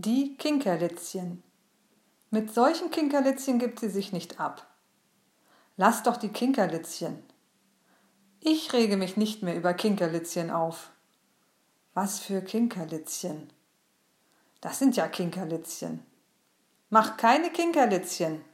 Die Kinkerlitzchen. Mit solchen Kinkerlitzchen gibt sie sich nicht ab. Lass doch die Kinkerlitzchen. Ich rege mich nicht mehr über Kinkerlitzchen auf. Was für Kinkerlitzchen? Das sind ja Kinkerlitzchen. Mach keine Kinkerlitzchen.